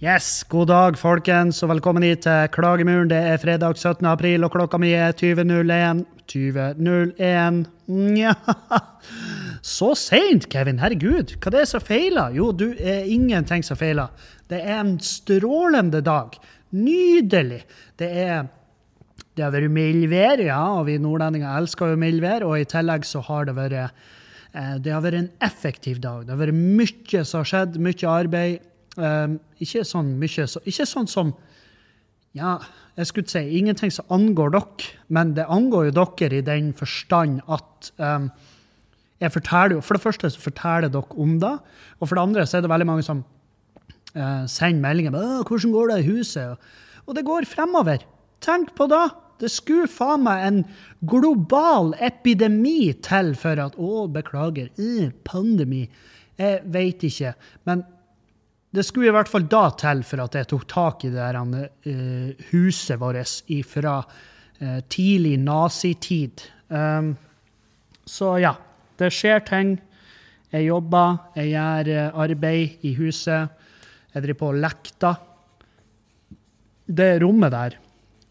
Yes, god dag, folkens, og velkommen hit til Klagemuren. Det er fredag 17. april, og klokka mi er 20.01. 20.01 Nja Så seint, Kevin. Herregud, hva det er som feiler? Jo, du er ingenting som feiler. Det er en strålende dag. Nydelig. Det er det har vært mildvær, ja, og vi nordlendinger elsker jo mildvær. Og i tillegg så har det vært eh, det har vært en effektiv dag. Det har vært mye som har skjedd, mye arbeid. Um, ikke sånn mye så, Ikke sånn som Ja, jeg skulle si ingenting som angår dere, men det angår jo dere i den forstand at um, jeg forteller jo, For det første så forteller dere om det, og for det andre så er det veldig mange som uh, sender meldinger med 'Hvordan går det i huset?' Og det går fremover. Tenk på det! Det skulle faen meg en global epidemi til for at Å, beklager, uh, pandemi. Jeg veit ikke. Men det skulle i hvert fall da til for at jeg tok tak i det der, uh, huset vårt fra uh, tidlig nazitid. Um, så ja, det skjer ting. Jeg jobber, jeg gjør uh, arbeid i huset. Jeg driver på og lekter. Det rommet der,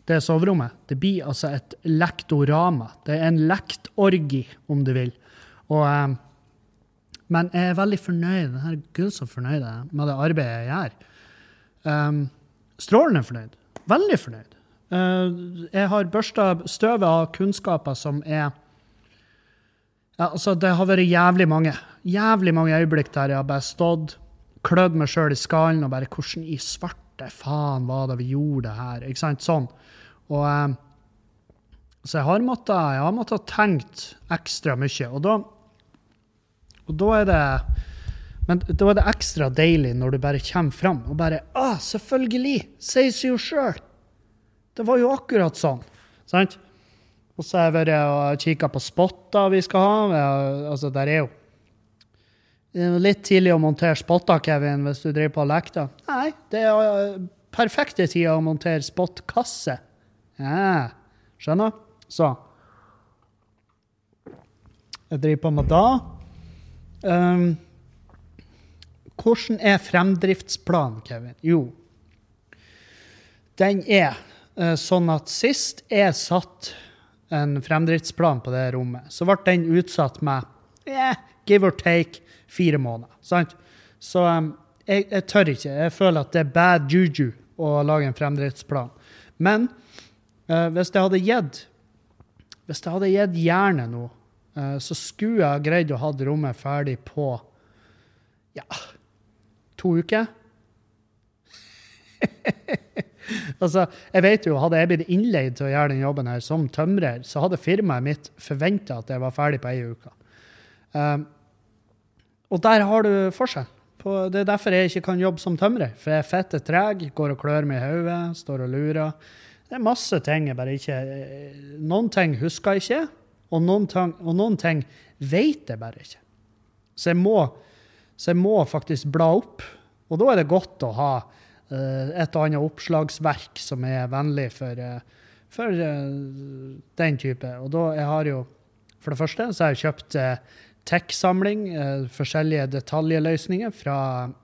det er soverommet, det blir altså et lektorama. Det er en lektorgi, om du vil. Og um, men jeg er veldig fornøyd jeg er Gud så fornøyd med det arbeidet jeg gjør. Um, strålende fornøyd. Veldig fornøyd. Uh, jeg har børsta støvet av kunnskaper som er ja, altså Det har vært jævlig mange jævlig mange øyeblikk der jeg har bare stått, klødd meg sjøl i skallen og bare Hvordan i svarte faen var det vi gjorde det her? Ikke sant? Sånn. Og um, Så jeg har måttet, jeg har måttet tenkt ekstra mye. Og da og da er det men da er det ekstra deilig når du bare kommer fram og bare ah, selvfølgelig! Sier seg jo sjøl! Det var jo akkurat sånn. Sant? Og så har jeg vært og kikka på spotter vi skal ha. Altså, der er jo det litt tidlig å montere spotter, Kevin, hvis du driver på og lekter. Nei, det er perfekte tider å montere spottkasse. Ja, skjønner? Så. Jeg driver på med da. Um, hvordan er fremdriftsplanen, Kevin? Jo, den er uh, sånn at sist jeg satt en fremdriftsplan på det rommet, så ble den utsatt med yeah, give or take fire måneder. Sant? Så um, jeg, jeg, tør ikke. Jeg føler at det er bad juju å lage en fremdriftsplan. Men uh, hvis det hadde gitt hvis det hadde gitt jernet nå så skulle jeg greid å ha rommet ferdig på ja, to uker. altså, jeg vet jo, Hadde jeg blitt innleid til å gjøre den jobben her som tømrer, så hadde firmaet mitt forventa at jeg var ferdig på ei uke. Um, og der har du forskjell. Det er derfor jeg ikke kan jobbe som tømrer. For jeg er fette treg, går og klør meg i hodet, står og lurer. Det er masse ting jeg bare ikke Noen ting husker jeg ikke. Og noen, ting, og noen ting vet jeg bare ikke. Så jeg, må, så jeg må faktisk bla opp. Og da er det godt å ha uh, et og annet oppslagsverk som er vennlig for, uh, for uh, den type. Og da jeg har jo For det første så har jeg kjøpt tech-samling, forskjellige detaljløsninger fra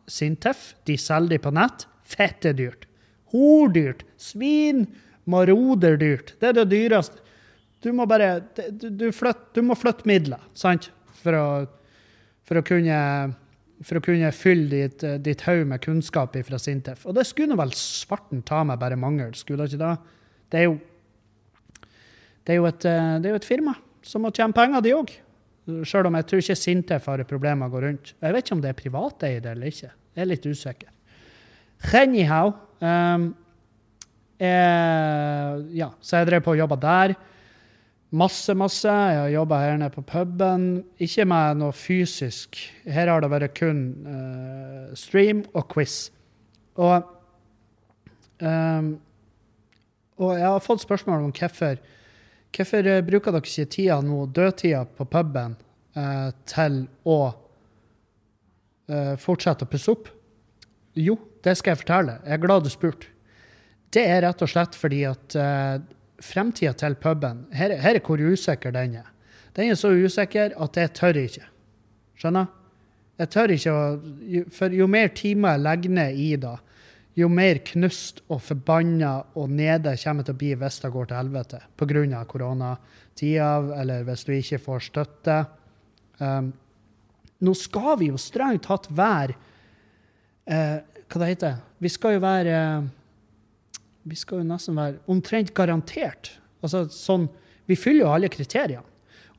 Sintef. De selger de på nett. Fette dyrt. Hordyrt. Svin. Maroderdyrt. Det er det dyreste. Du må bare du, du, flytt, du må flytte midler sant? For å, for å kunne for å kunne fylle ditt, ditt haug med kunnskap fra Sintef. Og det skulle vel svarten ta meg bare mangel, skulle det ikke da? Det er jo, det er jo, et, det er jo et firma som må tjene penger, de òg. Sjøl om jeg tror ikke Sintef har problemer med å gå rundt. Jeg vet ikke om det er privateide eller ikke. Jeg er litt usikker. Anyhow um, jeg, ja, Så jeg drev på og jobba der. Masse, masse. Jeg har jobba her nede på puben. Ikke med noe fysisk. Her har det vært kun uh, stream og quiz. Og, um, og jeg har fått spørsmål om hvorfor Hvorfor uh, bruker dere ikke tida nå, dødtida på puben, uh, til å fortsette å pusse opp? Jo, det skal jeg fortelle. Jeg er glad du spurte. Det er rett og slett fordi at fremtida til puben her, her, er hvor usikker den er. Den er så usikker at jeg tør ikke. Skjønner? Jeg tør ikke å For jo mer timer jeg legger ned i det, jo mer knust og forbanna og nede kommer til å bli hvis det går til helvete pga. koronatida, eller hvis du ikke får støtte. Um, nå skal vi jo strengt tatt være uh, Hva det heter Vi skal jo være Vi skal jo nesten være omtrent garantert. Altså sånn Vi fyller jo alle kriteriene.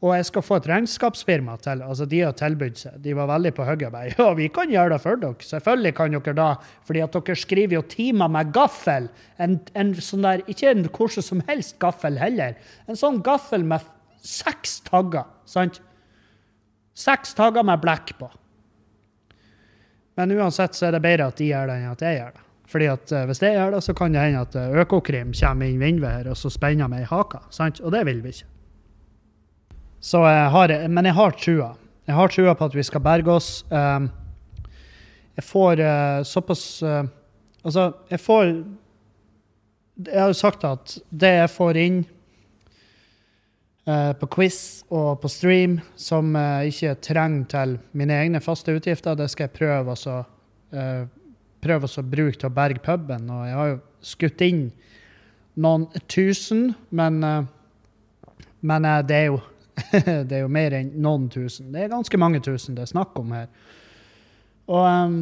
Og jeg skal få et regnskapsfirma til. altså De har tilbudt seg. De var veldig på hugget. bare, Ja, vi kan gjøre det for dere. Selvfølgelig kan dere da. fordi at dere skriver jo timer med gaffel. En, en sånn der, Ikke en hvordan som helst gaffel heller. En sånn gaffel med seks tagger. sant? Seks tagger med blekk på. Men uansett så er det bedre at de gjør det, enn at jeg gjør det. Fordi at uh, Hvis jeg gjør det, så kan det hende at uh, Økokrim kommer inn vinduet her og så spenner meg i haka. sant? Og det vil vi ikke. Så jeg har, men jeg har trua. Jeg har trua på at vi skal berge oss. Jeg får såpass Altså, jeg får Jeg har jo sagt at det jeg får inn på quiz og på stream som jeg ikke trenger til mine egne faste utgifter, det skal jeg prøve å prøve å bruke til å berge puben. Og jeg har jo skutt inn noen tusen, men, men det er jo det er jo mer enn noen tusen. Det er ganske mange tusen det er snakk om her. Og um,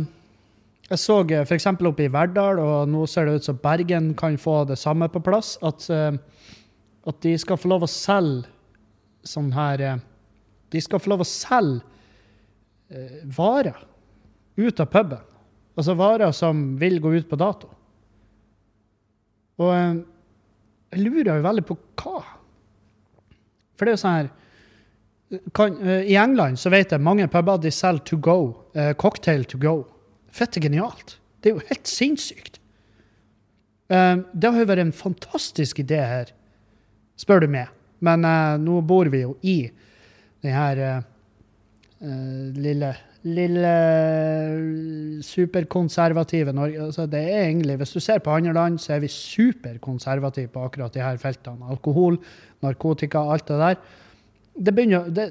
jeg så eh, f.eks. oppe i Verdal, og nå ser det ut som Bergen kan få det samme på plass, at, at de skal få lov å selge sånn her De skal få lov å selge varer ut av puben. Altså varer som vil gå ut på dato. Og jeg lurer jo veldig på hva. For det er jo sånn her kan, uh, I England så vet jeg mange puber de selger to go. Uh, cocktail to go. Fette genialt. Det er jo helt sinnssykt. Uh, det har jo vært en fantastisk idé her, spør du meg. Men nå bor vi jo i den her lille lille superkonservative Norge. Altså, det er egentlig, Hvis du ser på andre land, så er vi superkonservative på akkurat de her feltene. Alkohol, narkotika, alt det der det begynner, det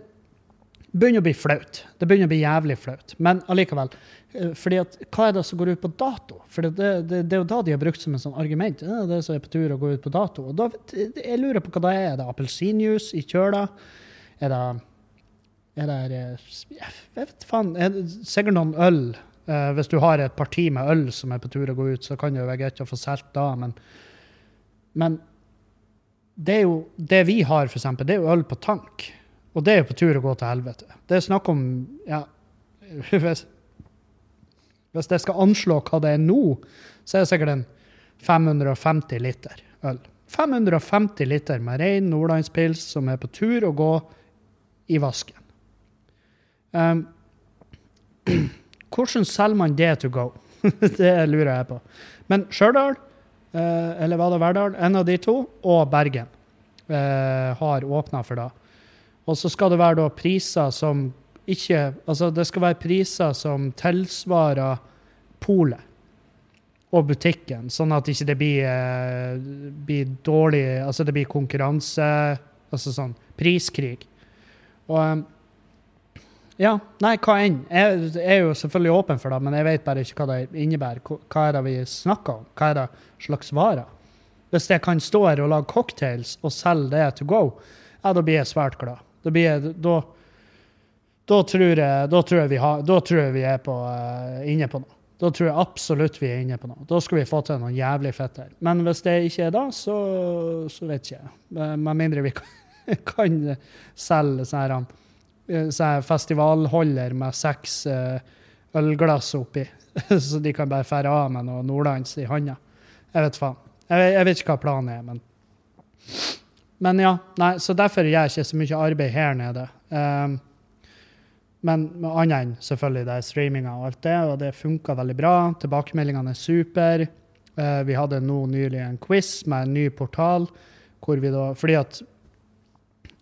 begynner, å bli flaut. Det begynner å bli jævlig flaut. Men allikevel. Eh, fordi at, hva er det som går ut på dato? For det, det, det, er jo da de har brukt som en sånn argument. Det er det som er på tur å gå ut på dato. Og da, jeg lurer på hva det er. Er det appelsinjuice i kjøla? Er det er det eh, Jeg vet faen. Er sikkert noen øl. Eh, hvis du har et parti med øl som er på tur å gå ut, så kan jeg jo være greit få solgt da, men, men det er jo det vi har, eksempel, det er jo øl på tank. Og det er jo på tur å gå til helvete. Det er snakk om ja, hvis, hvis jeg skal anslå hva det er nå, så er det sikkert en 550 liter øl. 550 liter med rein nordlandspils som er på tur å gå i vasken. Um, hvordan selger man det to go? det lurer jeg på. Men Stjørdal Eh, eller var det Verdal? En av de to. Og Bergen eh, har åpna for det. Og så skal det være da priser som ikke Altså det skal være priser som tilsvarer polet og butikken, sånn at ikke det blir, eh, blir dårlig Altså det blir konkurranse Altså sånn priskrig. Og ja, nei, hva enn. Jeg er jo selvfølgelig åpen for det, men jeg vet bare ikke hva det innebærer. Hva er det vi snakker om? Hva er det slags varer? Hvis jeg kan stå her og lage cocktails og selge det to go, ja, da blir jeg svært glad. Da, jeg, da, da, tror, jeg, da, tror, jeg, vi har, da tror jeg vi er på, uh, inne på noe. Da tror jeg absolutt vi er inne på noe. Da skal vi få til noe jævlig fett her. Men hvis det ikke er da, så, så vet ikke jeg. Med mindre vi kan, kan selge sånne her festivalholder med seks uh, ølglass oppi, så de kan bare fære av med noe nordlands i handa. Jeg vet faen. Jeg, jeg, vet ikke hva planen er, men Men ja. Nei, så derfor gjør jeg ikke så mye arbeid her nede. Um, men annet enn selvfølgelig det er streaminga og alt det, og det funka veldig bra. Tilbakemeldingene er super. Uh, vi hadde nå nylig en quiz med en ny portal. hvor vi da, fordi at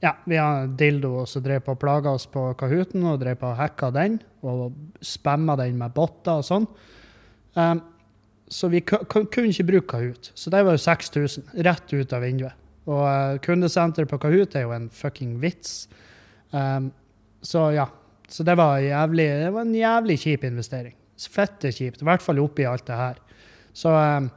ja, vi har dildo som drev på plaga oss på Kahooten og drev på hacka den og spamma den med botter og sånn. Um, så vi kunne ikke bruke Kahoot. Så det var jo 6000 rett ut av vinduet. Og uh, kundesenter på Kahoot er jo en fucking vits. Um, så ja. Så det var, jævlig, det var en jævlig kjip investering. Fette kjipt. I hvert fall oppi alt det her. Så um,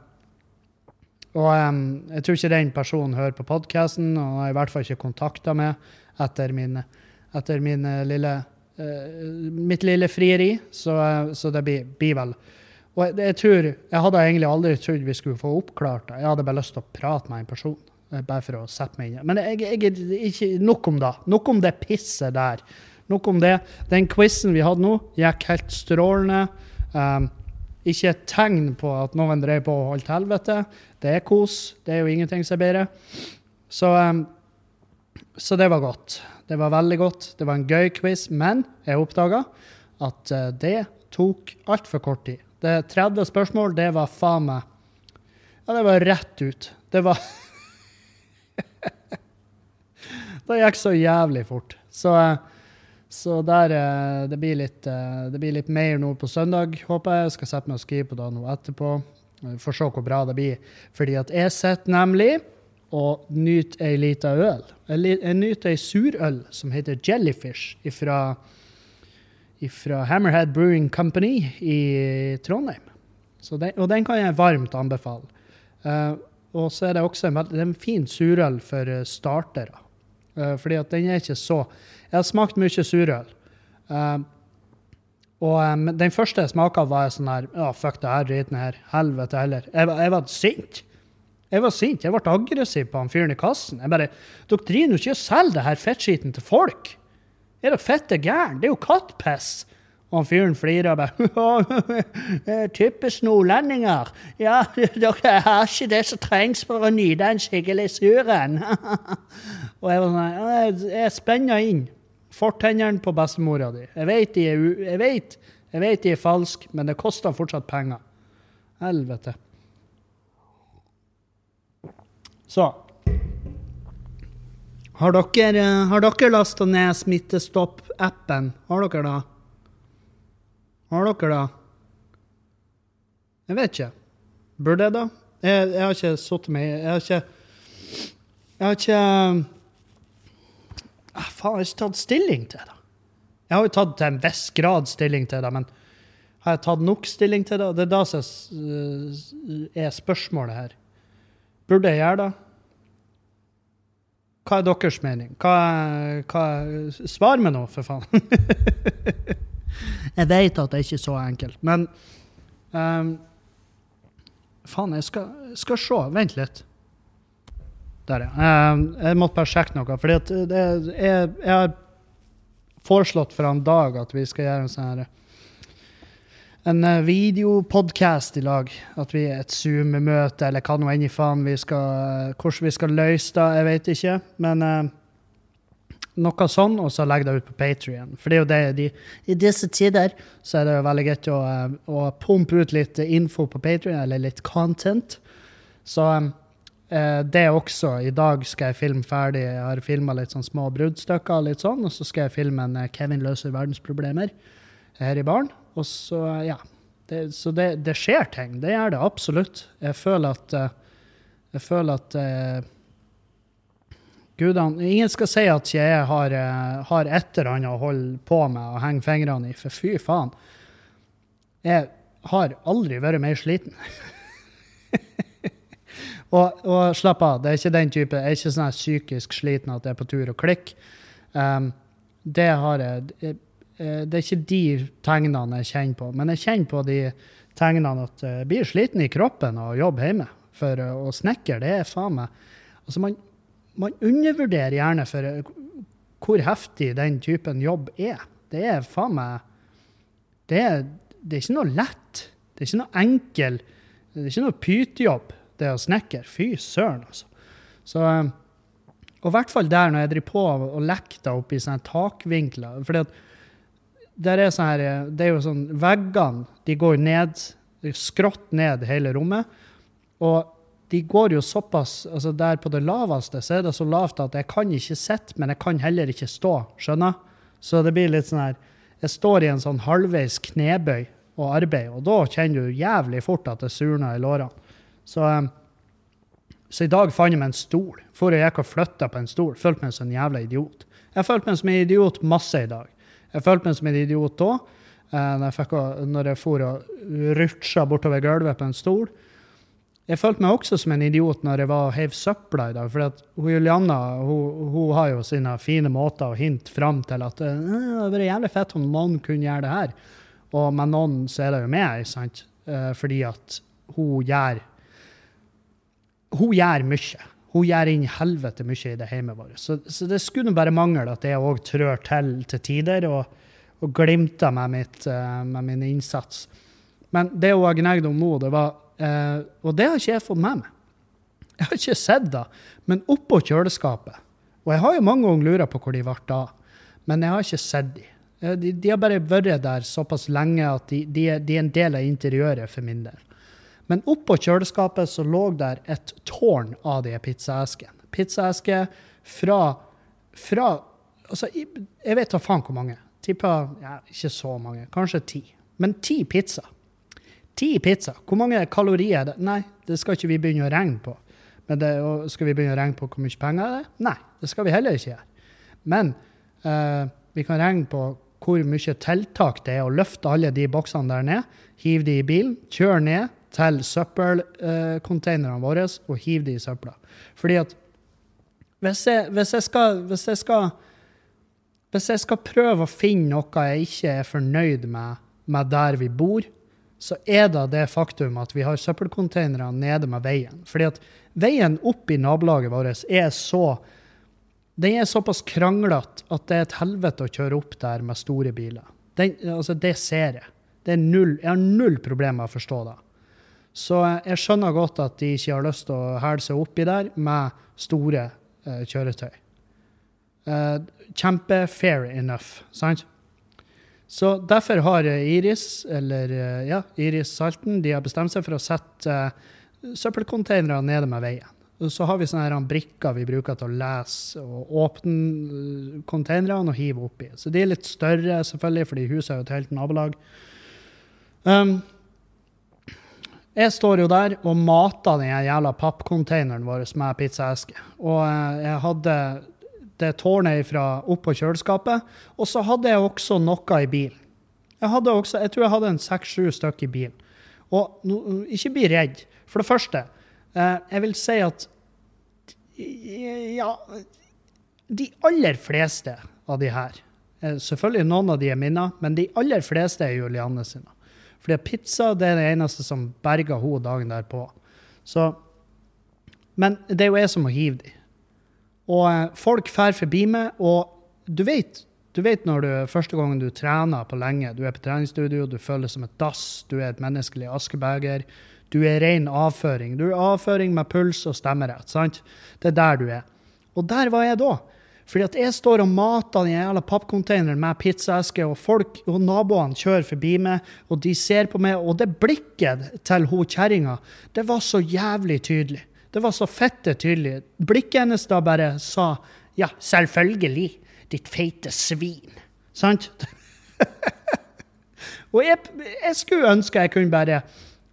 Og um, jeg tror ikke den personen hører på podkasten, og har i hvert fall ikke kontakta meg etter, min, etter min lille, uh, mitt lille frieri. Så, uh, så det blir, blir, vel Og jeg, jeg, tror Jeg hadde egentlig aldri trodd vi skulle få oppklart det. Jeg hadde bare lyst til å prate med en person. Bare for å sette meg inn Men jeg, jeg, ikke, nok om det. Nok om det pisset der. Nok om det. Den quizen vi hadde nå, gikk helt strålende. Um, ikke et tegn på at noen drev på og holdt helvete. Det er kos. Det er jo ingenting som er bedre. Så, um, så, det var godt. Det var veldig godt. Det var en gøy quiz. Men jeg oppdaga at uh, det tok altfor kort tid. Det 30 spørsmål, det var faen meg Ja, det var rett ut. Det var Det gikk så jævlig fort. Så uh, så der, eh, det, blir litt, eh, det blir litt mer nå på søndag, håper jeg. Jeg skal sette meg og skrive på det nå etterpå. Vi får se hvor bra det blir. Fordi at jeg sitter nemlig og nyter ei lita øl. Jeg nyter ei surøl som heter Jellyfish fra Hammerhead Brewing Company i Trondheim. Den, og den kan jeg varmt anbefale. Uh, og så er det også en, det er en fin surøl for startere. Uh, fordi at den er ikke så jeg har smakt mye surøl. Um, og um, den første jeg smaka, var jeg sånn her Ja, fuck det her driten her. Helvete heller. Jeg, jeg, var sint. Jeg var sint. Jeg ble aggressiv på han fyren i kassen. Jeg bare Dere driver jo ikke og selger det her fettskiten til folk. Er dere fette gærne? Det er jo kattpiss. Og han fyren flirer og bare Typisk nordlendinger. Ja, dere har ikke det som trengs for å nyte en skikkelig suren. og jeg var sånn Jeg spenna inn fortennene på bestemora di. Jeg vet de er, jeg vet, jeg vet de er falske, men det koster fortsatt penger. Helvete. Så Har dere, har dere lasta ned Smittestopp-appen? Har dere det? Har dere det? Jeg vet ikke. Burde jeg da? Jeg, jeg har ikke satt meg Jeg har ikke Jeg har ikke ah, Faen, jeg har ikke tatt stilling til det. Jeg har jo tatt til en viss grad stilling til det, men har jeg tatt nok stilling til det? Det er da som er spørsmålet her. Burde jeg gjøre det? Hva er deres mening? Hva, hva, svar meg nå, for faen. jeg vet at det er ikke så enkelt, men um, Faen, jeg skal, skal se. Vent litt. Der, ja. Ehm, jeg måtte bare sjekke noe. For jeg, har foreslått for en dag at vi skal gjøre en sånn her en eh, videopodkast i lag. At vi er et Zoom-møte, eller hva nå enn i faen vi skal Hvordan vi skal løse det, jeg vet ikke. Men uh, noe sånn, og så legge det ut på Patrion. For det er jo det de, I disse tider så er det jo veldig greit å, uh, å pumpe ut litt info på Patrion, eller litt content. Så Eh, det også. I dag skal jeg filme ferdig. Jeg har filma litt sånn små bruddstykker, litt sånn, og så skal jeg filme en eh, Kevin løser verdensproblemer her i baren. Og så, ja. Det, så det, det, skjer ting. Det gjør det absolutt. Jeg føler at eh, Jeg føler at Gudene Ingen skal si at jeg har, har et eller annet å holde på med og henge fingrene i, for fy faen. Jeg har aldri vært mer sliten. Og, og, slapp av, det er ikke den type Jeg er ikke sånn psykisk sliten at jeg er på tur og klikker. Um, det har jeg eh, Det er ikke de tegnene jeg kjenner på. Men jeg kjenner på de tegnene at jeg blir sliten i kroppen av å jobbe hjemme. For å snekre, det er faen meg Altså, man, man undervurderer gjerne for hvor heftig den typen jobb er. Det er faen meg det det er ikke noe lett. Det er ikke noe enkel Det er ikke noe pytejobb det å snekre. Fy søren, altså. Så, eh, og i hvert fall der når jeg driver på og lekter oppi sånne takvinkler. fordi at der er sånn her, eh, det er jo sånn, Veggene de går ned, skrått ned hele rommet. Og de går jo såpass altså Der på det laveste så er det så lavt at jeg kan ikke sitte, men jeg kan heller ikke stå. Skjønner? Så det blir litt sånn her Jeg står i en sånn halvveis knebøy og arbeid, og da kjenner du jævlig fort at det surner i lårene. Så, um, så, i dag fant jeg meg en stol. For jeg gikk og flytta på en stol. Følte meg som en jævla idiot. Jeg følte meg som en idiot masse i dag. Jeg følte meg som en idiot da, uh, når jeg, fikk, når jeg for og rutsja bortover gulvet på en stol. Jeg følte meg også som en idiot når jeg var heiv søpla i dag. For hun Julianna hun, hun har jo sine fine måter å hinte fram til at «Øh, det hadde vært jævlig fett om noen kunne gjøre det her. Og med noen så er det jo meg, sant? Eh, fordi at hun gjør Hun gjør mye. Hun gjør inn helvete mye i det hjemmet vårt. Så, så det skulle bare mangle at jeg òg trør til til tider og, og glimter med, mitt, eh, med min innsats. Men det hun har gnagd om nå, det var eh, Og det har ikke jeg fått med meg. Jeg har ikke sett det. Men oppå kjøleskapet Og jeg har jo mange ganger lura på hvor de ble av, men jeg har ikke sett de. Eh, de. De har bare vært der såpass lenge at de, de, de er en del av interiøret for min del. Men oppå kjøleskapet så lå der et tårn av de pizzaeskene. Pizzaesker fra, fra altså, Jeg vet da faen hvor mange. Tipper ja, ikke så mange. Kanskje ti. Men ti pizza. Ti pizza. Hvor mange kalorier er det? Nei, det skal ikke vi begynne å regne på. Men det, skal vi begynne å regne på hvor mye penger det er? Nei, det skal vi heller ikke gjøre. Men uh, vi kan regne på hvor mye tiltak det er å løfte alle de boksene der ned, hive de i bilen, kjøre ned, til søppelcontainerne våre og hive de i søpla. Fordi at hvis jeg, hvis jeg, skal, hvis jeg skal hvis jeg skal prøve å finne noe jeg ikke er fornøyd med, med der vi bor, så er det det faktum at vi har søppelcontainere nede med veien. Fordi at veien opp i nabolaget vårt er så den er såpass kranglete at det er et helvete å kjøre opp der med store biler. Den, altså, det ser jeg. Det null, jeg har null problemer med å forstå det. Så jeg skjønner godt at de ikke har lyst til å hæle seg oppi der med store uh, kjøretøy. Uh, Kjempe-fair enough, sant? Så derfor har Iris, eller uh, ja, Iris Salten, de har bestemt seg for å sette uh, søppelcontainere nede med veien. Og så har vi sånne brikker vi bruker til å lese og åpne containerne og hive oppi. Så de er litt større, selvfølgelig, fordi huset er jo et helt nabolag. Um, jeg står jo der og mater den jævla pappcontaineren vår med pizzaeske. Og eh, jeg hadde det tårnet fra oppå kjøleskapet, og så hadde jeg også noe i bilen. Jeg, hadde også, jeg tror jeg hadde en seks-sju stykker i bilen. Og no, ikke bli redd. For det første, eh, jeg vil si at ja De aller fleste av de her eh, Selvfølgelig noen av de er mine, men de aller fleste er Julianne sine. Fordi pizza det er det eneste som berger henne dagen derpå. Så, men det er jo jeg som må hive dem. Og eh, folk fær forbi meg, og du vet, du vet når du første gangen du trener på lenge, du er på treningsstudio, du føler som et dass, du er et menneskelig askebeger, du er ren avføring. Du er avføring med puls og stemmerett. sant? Det er der du er. Og der var jeg da. Fordi at jeg står og mater den jævla pappcontaineren med pizzaeske, og folk og naboene kjører forbi meg, og de ser på meg, og det blikket til hun kjerringa, det var så jævlig tydelig. Det var så fette tydelig. Blikket hennes da bare sa ja, selvfølgelig, ditt feite svin. Sant? og jeg, jeg, skulle ønske jeg kunne bare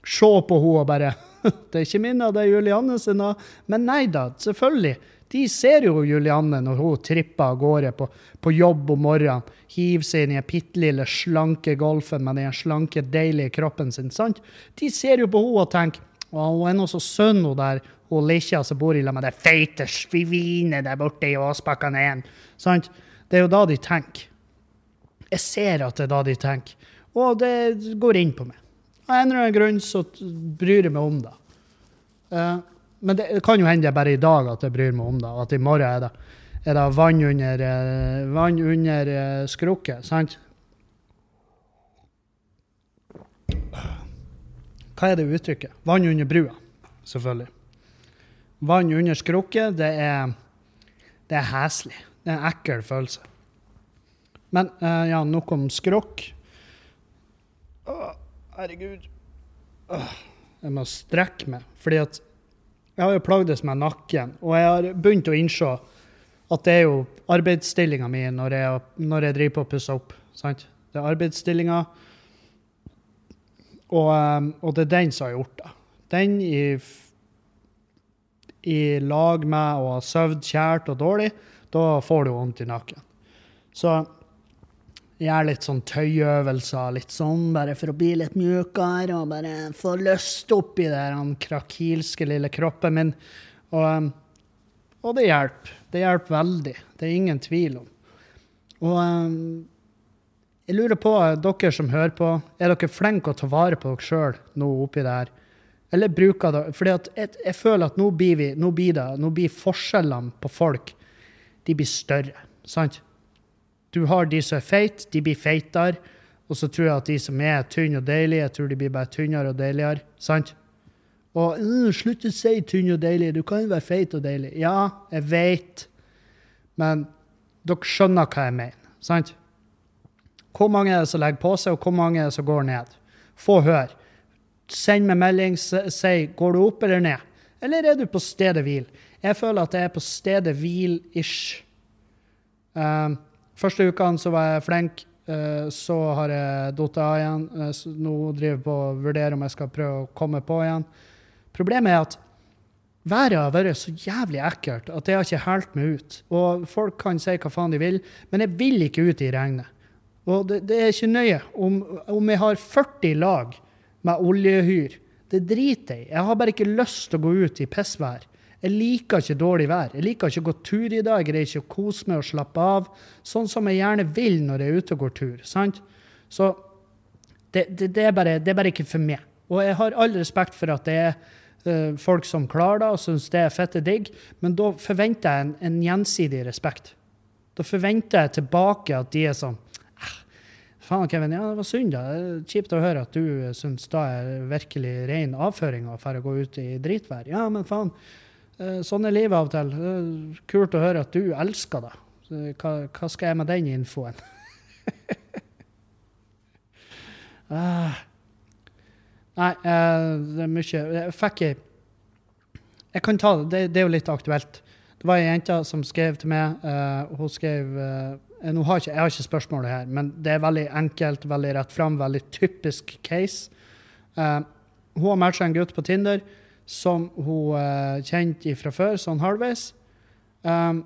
se på henne og bare Det er ikke min, det er Julianne sin. Men nei da, selvfølgelig. De ser jo Julianne når hun tripper av gårde på, på, jobb om morgenen. Hiver seg inn i den bitte lille, slanke golfen med den slanke, deilige kroppen sin. sant? De ser jo på henne og tenker å, hun er nå så sønn, hun der hun Lisja som bor i lag med det feite svinet der borte i Åsbakken 1. Sant? Det er jo da de tenker. Jeg ser at det er da de tenker. Og det går inn på meg. Av en eller annen grunn så bryr jeg meg om det. Uh, men det kan jo hende det er bare i dag at jeg bryr meg om det, at i morgen er det, er det vann under, eh, vann under eh, skrukket. Sant? Hva er det uttrykket? Vann under brua, selvfølgelig. Vann under skrukket, det er, det er heslig. Det er en ekkel følelse. Men uh, ja, nok om skrukk. Å, herregud. Jeg må strekke meg, fordi at jeg har jo plagdes med nakken, og jeg har begynt å innse at det er jo arbeidsstillinga mi når når jeg driver på å pusse opp. Sant? Det er arbeidsstillinga, og, ehm, og, det er den som har gjort det. Den i, i lag med å ha sovet kjært og dårlig, da får du vondt i nakken. Så gjør litt sånn tøyøvelser, litt sånn, bare for å bli litt mjukere og bare få lyst opp i den krakilske lille kroppen min. Og, um, og det hjelper. Det hjelper veldig. Det er ingen tvil om. Og um, jeg lurer på, dere som hører på, er dere flinke å ta vare på dere sjøl nå oppi det her? Eller bruker dere For jeg, jeg, føler at nå blir, vi, nå blir, det, nå blir forskjellene på folk de blir større. Sant? Du har de som er feite, de blir feitere. Og så tror jeg at de som er tynne og deilige, jeg tror de blir bare tynnere og deiligere. Sant? Og uh, slutt å si tynn og deilig. Du kan jo være feit og deilig. Ja, jeg vet. Men dere skjønner hva jeg mener. Sant? Hvor mange er det som legger på seg, og hvor mange er det som går ned? Få høre. Send meg melding. Si går du opp eller ned. Eller er du på stedet hvil? Jeg føler at jeg er på stedet hvil-ish. Um, Første ukene så var jeg flink. Eh, så har jeg falt av igjen. Eh, nå driver jeg på å vurdere om jeg skal prøve å komme på igjen. Problemet er at været har vært så jævlig ekkelt at jeg har ikke helt meg ut. Og folk kan si hva faen de vil, men jeg vil ikke ut i regnet. Og det, det er ikke nøye om, om jeg har 40 lag med oljehyr. Det driter jeg i. Jeg har bare ikke lyst til å gå ut i pissvær. Jeg liker ikke dårlig vær. Jeg liker ikke å gå tur i dag. Jeg greier ikke å kose meg og slappe av. Sånn som jeg gjerne vil når jeg er ute og går tur. sant? Så det, det, det, er bare, det, er bare, ikke for meg. Og jeg har all respekt for at det er uh, folk som klarer det og syns det er fette digg, men da forventer jeg en, en, gjensidig respekt. Da forventer jeg tilbake at de er sånn ah, Faen, Kevin, ja, det var synd. da. Kjipt å høre at du syns det er virkelig ren avføring å gå ut i dritvær. Ja, men faen. Eh, sånn er livet av og til. Kult å høre at du elsker det. Hva, hva skal jeg med den infoen? ah. Nei, eh, det er mye Jeg fikk ei Jeg kan ta det. Det er jo litt aktuelt. Det var ei jente som skrev til meg. Hun skrev nå har ikke, Jeg har ikke spørsmålet her, men det er veldig enkelt, veldig rett fram, veldig typisk case. Hun har matcha en gutt på Tinder som hun uh, kjente fra før, sånn halvveis. Um,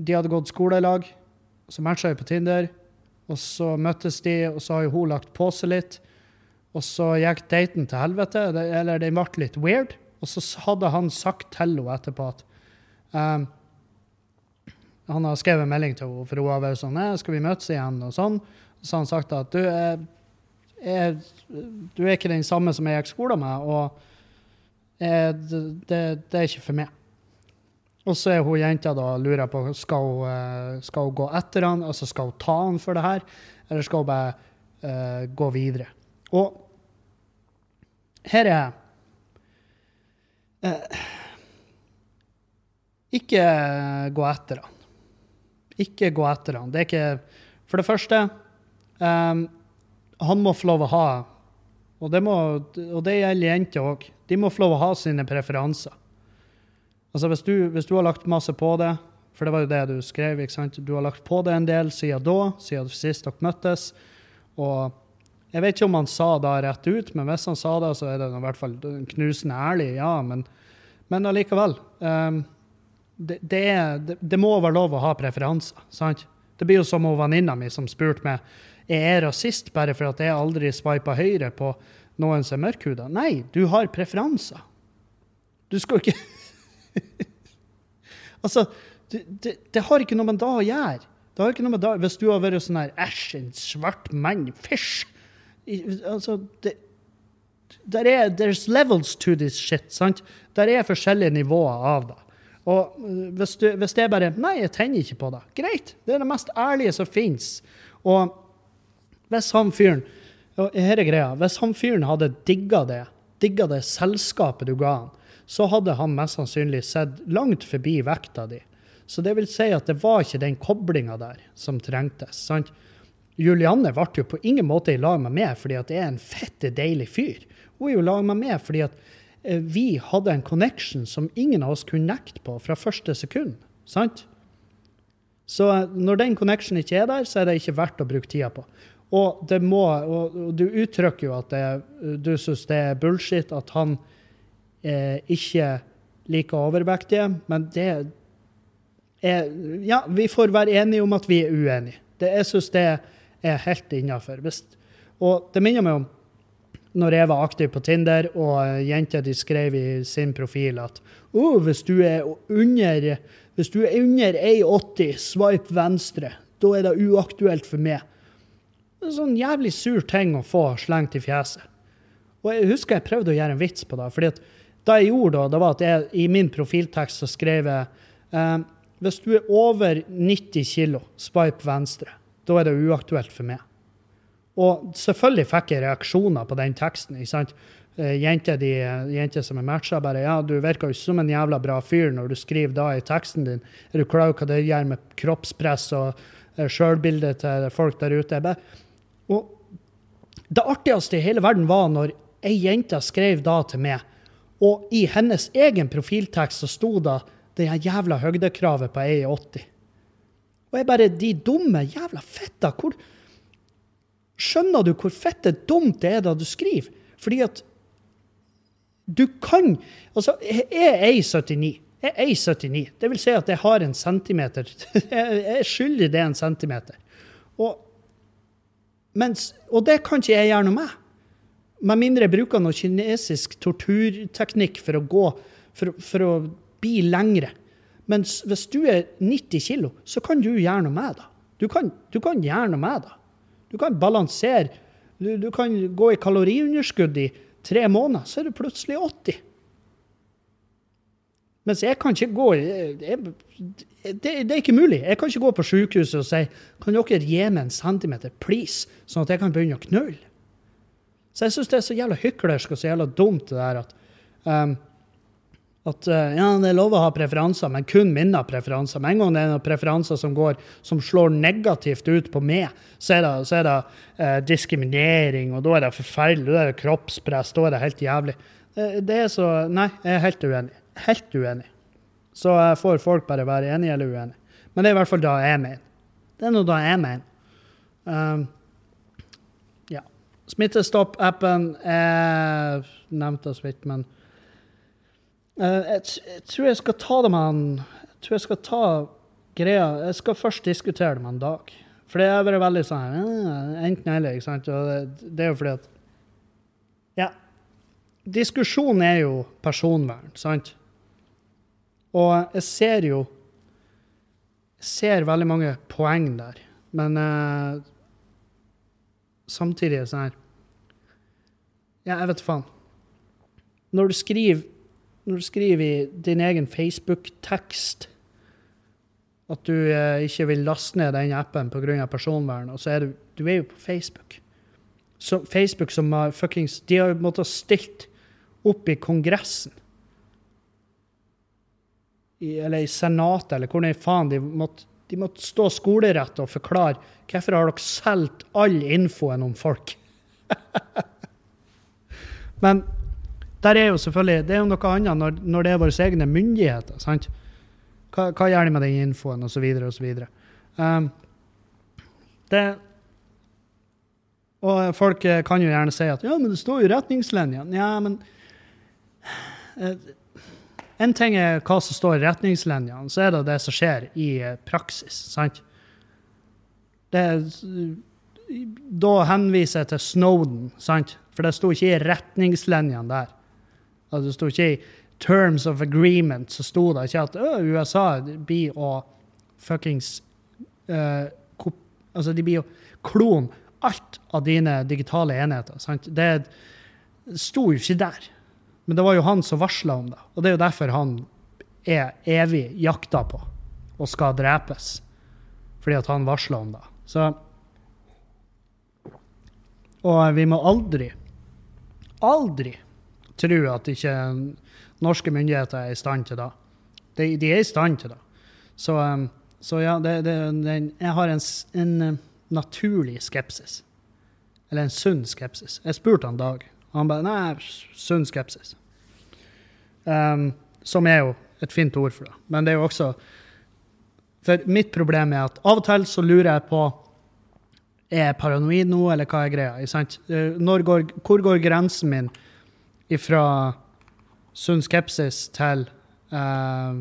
de hadde gått skolelag, så matcha de på Tinder. Og så møttes de, og så har hun lagt på seg litt. Og så gikk daten til helvete, eller den ble litt weird. Og så hadde han sagt til henne etterpå at um, Han har skrevet en melding til henne, for hun har vært sånn 'Skal vi møtes igjen?' og sånn. Så han sagt at du er, er, du er ikke den samme som jeg gikk skole med. og Eh, det, det, det, er ikke for meg. Og så er hun jenta da lurer på skal hun, eh, skal hun gå etter han, altså skal hun ta han for det her, eller skal hun bare uh, gå videre. Og her er uh, Ikke gå etter han. Ikke gå etter han. Det er ikke For det første, um, han må få lov å ha og det, må, og det gjelder jenter òg. De må få lov å ha sine preferanser. Altså hvis du, hvis du, har lagt masse på det, for det var jo det du skrev, ikke sant? du har lagt på det en del siden da, siden sist dere møttes. Og jeg vet ikke om han sa det rett ut, men hvis han sa det, så er det i hvert fall knusende ærlig, ja. Men, men allikevel. Um, det, det, er, det, det, må være lov å ha preferanser. sant? Det blir jo som venninna mi som spurte meg er jeg rasist bare for at jeg aldri sveipa høyre på noen som er mørkhuda. Nei, du har preferanser. Du skal ikke Altså, det, det, det, har ikke noe med da å gjøre. Det har ikke noe med da, Hvis du har vært sånn her Æsj, en svart mann. Fysj! Altså, det der er, There's levels to this shit. sant? Der er forskjellige nivåer av det. Og øh, hvis, du, hvis det er bare Nei, jeg tenner ikke på det. Greit. Det er det mest ærlige som fins. Og hvis han fyren her er greia, hvis han fyren hadde digga det, digga det selskapet du ga han, så hadde han mest sannsynlig sett langt forbi vekta di. Så det vil si at det var ikke den koblinga der som trengtes. sant? Julianne ble jo på ingen måte i lag med meg fordi at jeg er en fette deilig fyr. Hun er jo i lag med meg fordi at eh, vi hadde en connection som ingen av oss kunne nekte på fra første sekund. sant? Så eh, når den connection ikke er der, så er det ikke verdt å bruke tida på. Og, det må, og, du uttrykker jo at det, du syns det er bullshit at han eh, ikke liker overvektige, men det er Ja, vi får være enige om at vi er uenige. Det, jeg syns det er helt innafor. Og det minner meg om når jeg var aktiv på Tinder, og jenter de skrev i sin profil at oh, hvis du er under hvis du er under 1,80, swipe venstre. Da er det uaktuelt for meg. Det en sånn jævlig sur ting å få slengt i fjeset. Og jeg husker jeg prøvde å gjøre en vits på det. fordi at da jeg gjorde da, det var at jeg i min profiltekst så skrev jeg eh, hvis du er over 90 kg, swipe venstre. Da er det uaktuelt for meg. Og selvfølgelig fikk jeg reaksjoner på den teksten. ikke sant? Eh, jenter, de, jenter som er matcha, bare ja, du virker jo som en jævla bra fyr når du skriver da i teksten din. Er du klar over hva det gjør med kroppspress og uh, sjølbildet til folk der ute? Jeg Bare, og det artigste i hele verden var når ei jente skrev da til meg, og i hennes egen profiltekst så sto det det jævla høgdekravet på 1,80. Og jeg bare De dumme jævla fitta! Hvor Skjønner du hvor fitte dumt det er da du skriver? Fordi at du kan Altså, jeg er 1,79. Jeg er 1,79. Det vil si at jeg har en centimeter. Jeg skylder det en centimeter. Og, mens, og det kan ikke jeg gjøre noe med. Med mindre jeg bruker noe kinesisk torturteknikk for å gå for, for å bli lengre. Mens hvis du er 90 kg, så kan du gjøre noe med det. Du kan, du kan gjøre noe med det. Du kan balansere. Du, du kan gå i kaloriunderskudd i tre måneder, så er du plutselig 80. Mens jeg kan ikke gå jeg, det, det, er ikke mulig. Jeg kan ikke gå på sykehuset og si kan dere gi meg en centimeter, please, sånn at jeg kan begynne å knulle. Så jeg syns det er så jævla hyklersk og så jævla dumt det der at um, at uh, ja, det er lov å ha preferanser, men kun mine preferanser. Med en gang det er noen preferanser som, går, som slår negativt ut på meg, så er det, så er det eh, diskriminering, og da er det forferdelig. Da er det kroppspress, da er det helt jævlig. Det, det er så Nei, jeg er helt uenig. Helt uenig. Så får folk bare være enige eller uenige. Men det er i hvert fall da jeg mener. Det er nå da jeg mener. Um, ja. Smittestopp-appen er nevnt så vidt, men uh, jeg, jeg, tror jeg skal ta det med han Jeg tror jeg skal ta greia Jeg skal først diskutere det med en Dag. For det har vært veldig sånn Enten eller. ikke sant? Og det, det er jo fordi at Ja. Diskusjon er jo personvern, sant? Og jeg ser jo Jeg ser veldig mange poeng der. Men uh, samtidig er det sånn her Ja, jeg vet faen. Når du skriver når du skriver i din egen Facebook-tekst at du eh, ikke vil laste ned den appen pga. personvern, og så er du, du er jo på Facebook. Så Facebook som har fuckings De har måttet stilt opp i Kongressen. I, eller i Senatet, eller hvor faen. De måtte, de måtte stå skolerett og forklare hvorfor har dere solgt all infoen om folk. Men der er jo selvfølgelig, Det er jo noe annet når, når det er våre egne myndigheter. sant? Hva, hva gjør de med den infoen, osv., osv. Um, det Og folk kan jo gjerne si at ja, men det står jo retningslinjene. Ja, men uh, En ting er hva som står i retningslinjene, så er det det som skjer i uh, praksis. sant? Det, da henviser jeg til Snowden, sant? for det sto ikke i retningslinjene der. Altså, det sto ikke i terms of agreement så sto det ikke at USA blir å fuckings uh, Altså, de blir å klone alt av dine digitale enheter. Sant? Det sto jo ikke der. Men det var jo han som varsla om det. Og det er jo derfor han er evig jakta på og skal drepes. Fordi at han varsla om det. Så Og vi må aldri, aldri tro at ikke norske myndigheter er i stand til det. De, de er i stand til det. Så, um, så ja, det, det, det, jeg har en, en, uh, naturlig skepsis. Eller en sunn skepsis. Jeg spurte han Dag. Han bare Nei, sunn skepsis. Um, som er jo et fint ord for det. Men det er jo også For mitt problem er at av og til så lurer jeg på er jeg paranoid nå, eller hva er greia? Uh, går, hvor går grensen min fra sunn skepsis til uh,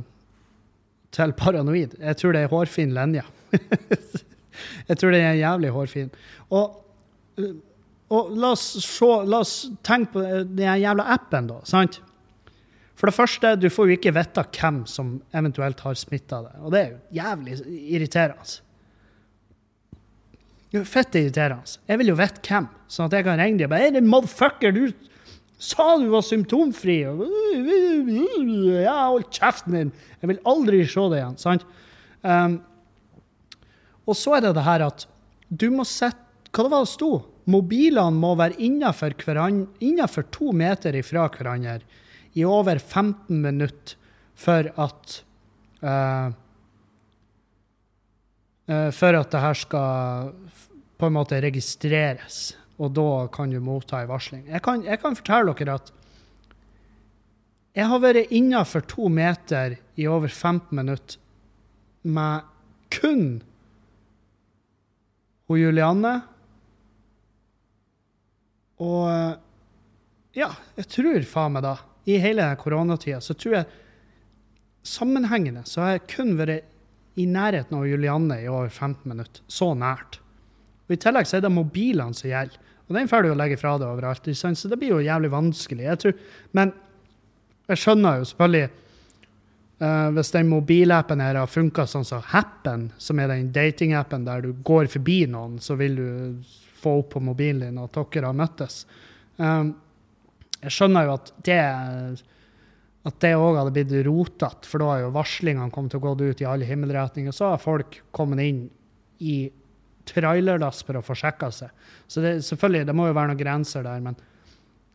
til paranoid. Jeg tror det er hårfin linje. Jeg tror det er jævlig hårfin. Og, og la, oss se, la oss tenke på den jævla appen, da. sant? For det første, du får jo ikke vite hvem som eventuelt har smitta deg. Og det er jo jævlig irriterende. Er jo fett irriterende. Jeg vil jo vite hvem, sånn at jeg kan ringe dem bare 'Hei, motherfucker, du sa du var symptomfri!' Ja, hold kjeften din! Jeg vil aldri se det igjen. sant? Um, og så er det det her at du må sette Hva det var det sto? Mobilene må være innenfor to meter ifra hverandre i over 15 minutter for at uh, uh, For at det her skal på en måte registreres, og da kan du motta en varsling. Jeg kan, jeg kan fortelle dere at jeg har vært innafor to meter i over 15 minutter med kun hun Julianne. Og ja, jeg tror faen meg da i hele koronatida, så tror jeg sammenhengende så har jeg kun vært i nærheten av Julianne i over 15 minutter. Så nært. Og I tillegg så er det mobilene som gjelder. Og den får du jo legge fra deg overalt. Så det blir jo jævlig vanskelig. Jeg tror, men jeg skjønner jo selvfølgelig uh, Hvis den mobilappen her har funka sånn som Happen, som er den datingappen der du går forbi noen, så vil du få opp på mobilen din at dere har møttes. Um, jeg skjønner jo at det at det òg hadde blitt rotete, for da har jo varslingene kommet til å gå ut i alle himmelretninger. Så har folk kommet inn i trailerlass for å få sjekka seg. Så det, selvfølgelig, det må jo være noen grenser der. Men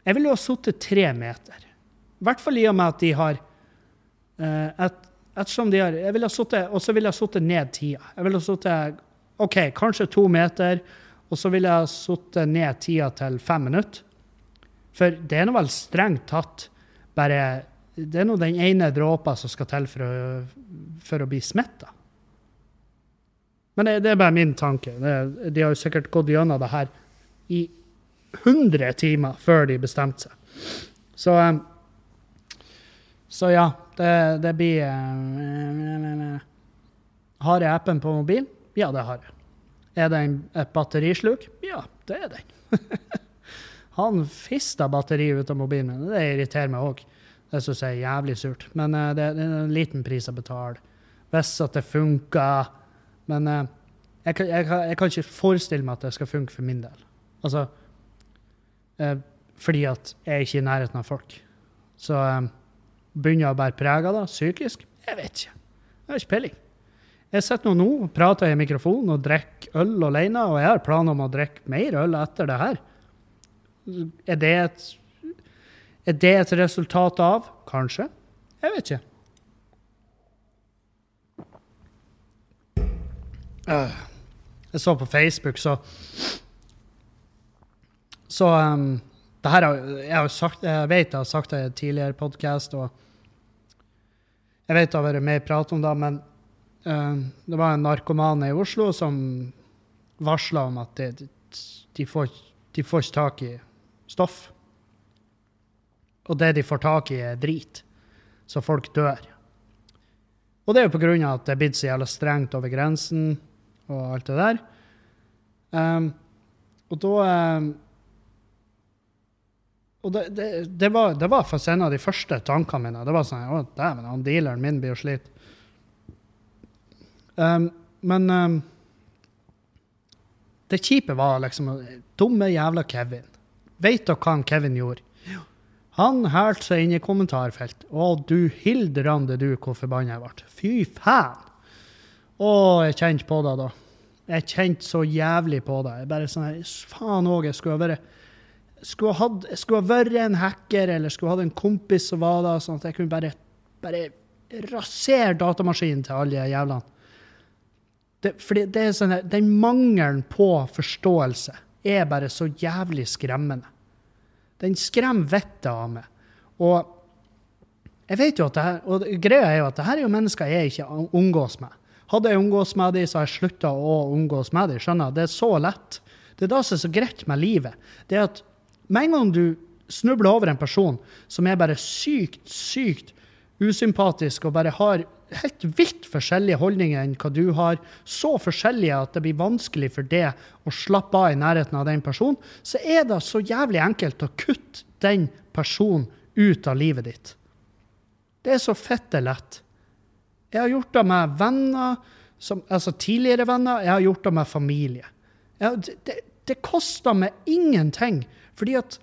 jeg ville jo ha sittet tre meter. I hvert fall i og med at de har eh, et, Ettersom de har jeg ville ha suttet, Og så ville jeg ha sittet ned tida. Jeg ville ha sittet OK, kanskje to meter, og så ville jeg sittet ned tida til fem minutter. For det er nå vel strengt tatt bare Det er nå den ene dråpa som skal til for å, for å bli smitta. Men det, det, er bare min tanke. De har jo sikkert gått gjennom det her i 100 timer før de bestemte seg. Så, um, så ja, det, det blir uh, Har jeg appen på mobilen? Ja, det har jeg. Er det et batterisluk? Ja, det er den. Han fista batteriet ut av mobilen min. Det irriterer meg òg. Det syns jeg er jævlig surt. Men uh, det, er en liten pris å betale. Hvis at det funker. Men uh, jeg, kan, jeg, jeg, kan, ikke forestille meg at det skal funke for min del. Altså uh, Fordi at jeg er ikke i nærheten av folk. Så begynner jeg å bære preg av det psykisk? Jeg vet ikke. Jeg har ikke peiling. Jeg sitter nå og prater i mikrofonen og drikker øl alene, og jeg har planer om å drikke mer øl etter det her. Er det et, er det et resultat av? Kanskje. Jeg vet ikke. Jeg så på Facebook, så Så um, det her jeg, har sagt, jeg vet jeg har sagt det i en tidligere podkast, og jeg vet det har vært mer prat om det, men det var en narkomane i Oslo som varsla om at de, de, får, de får ikke tak i stoff. Og det de får tak i, er drit. Så folk dør. Og det er jo på grunn av at det er blitt så jævla strengt over grensen og alt det der. Um, og da um, Og det, det, det, var, det var en av de første tankene mine. Det var sånn Å, dæven, han dealeren min blir jo slitt. Um, men det kjipe var liksom Dumme jævla Kevin. Vet dere hva Kevin gjorde? Han hælte seg inn i kommentarfelt. Å, du hildrande du, hvor forbanna jeg ble. Fy faen! Å, jeg kjente på det da. Jeg kjente så jævlig på det. Jeg bare sånn Faen òg, jeg skulle ha vært skulle skulle ha vært en hacker eller skulle ha hatt en kompis som var der, sånn at jeg kunne bare, bare rasere datamaskinen til alle jævlene. Det, fordi det er sånn, Den mangelen på forståelse er bare så jævlig skremmende. Den skremmer vettet av meg. Og jeg vet jo at det her, og greia er jo at det her er jo mennesker jeg ikke omgås med. Hadde jeg omgås med dem, så har jeg slutta å omgås med dem. Skjønner Det er så lett. Det er da som er så greit med livet. Det er at med en gang du snubler over en person som er bare sykt, sykt usympatisk og bare har helt vilt forskjellige holdninger enn hva du har, så forskjellige at det blir vanskelig for det å slappe av i nærheten av den personen, så er det så jævlig enkelt å kutte den personen ut av livet ditt. Det er så fitte lett. Jeg har gjort det med venner, som, altså tidligere venner, jeg har gjort det med familie. Jeg, det, det, det koster meg ingenting, fordi at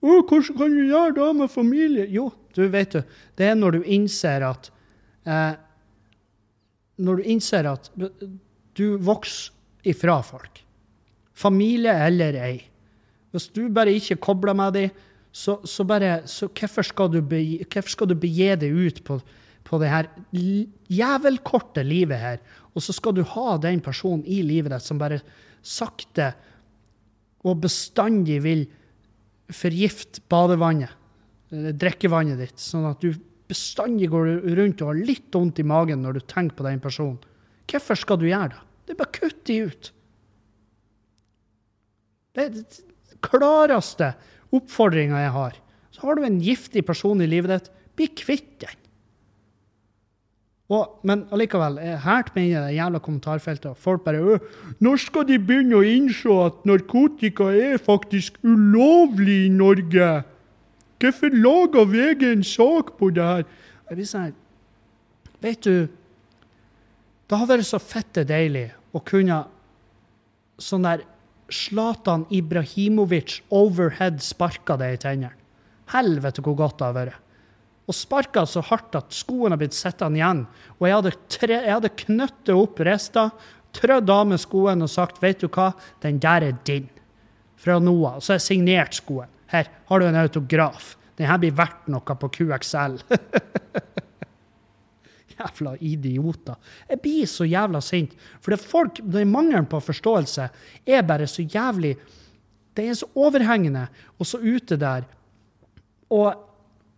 å, hvordan kan du gjøre det med familie? Jo, du vet du, det er når du innser at eh, Når du innser at du vokser ifra folk, familie eller ei. Hvis du bare ikke kobler med dem, så, så, bare så hvorfor skal, du be, hvorfor skal du begi deg ut på, på det her jævelkorte livet her, og så skal du ha den personen i livet ditt som bare sakte og bestandig vil forgifte badevannet, drikkevannet ditt, sånn at du bestandig går rundt og har litt vondt i magen når du tenker på den personen. Hvorfor skal du gjøre det? Det er bare kutt de ut. Det er den klareste oppfordringa jeg har. Så har du en giftig person i livet ditt, bli kvitt den. Og, men allikevel, meg inn i det jævla kommentarfeltet. Folk bare Når skal de begynne å innse at narkotika er faktisk ulovlig i Norge? Hvorfor lager VG en sak på det her? Jeg blir sånn Vet du, det har vært så fette deilig å kunne sånn der Zlatan Ibrahimovic overhead sparka det i tennene. Helvete hvor godt det har vært. Og sparka så hardt at skoene har blitt sittende igjen. Og jeg hadde, tre, jeg hadde knyttet opp rista, trødd av med skoen og sagt vet du hva, den der er din. Fra nå av. Så har jeg signert skoen. Her har du en autograf. Den her blir verdt noe på QXL. jævla idioter. Jeg blir så jævla sint. For det folk, den mangelen på forståelse er bare så jævlig Det er så overhengende og så ute der. Og,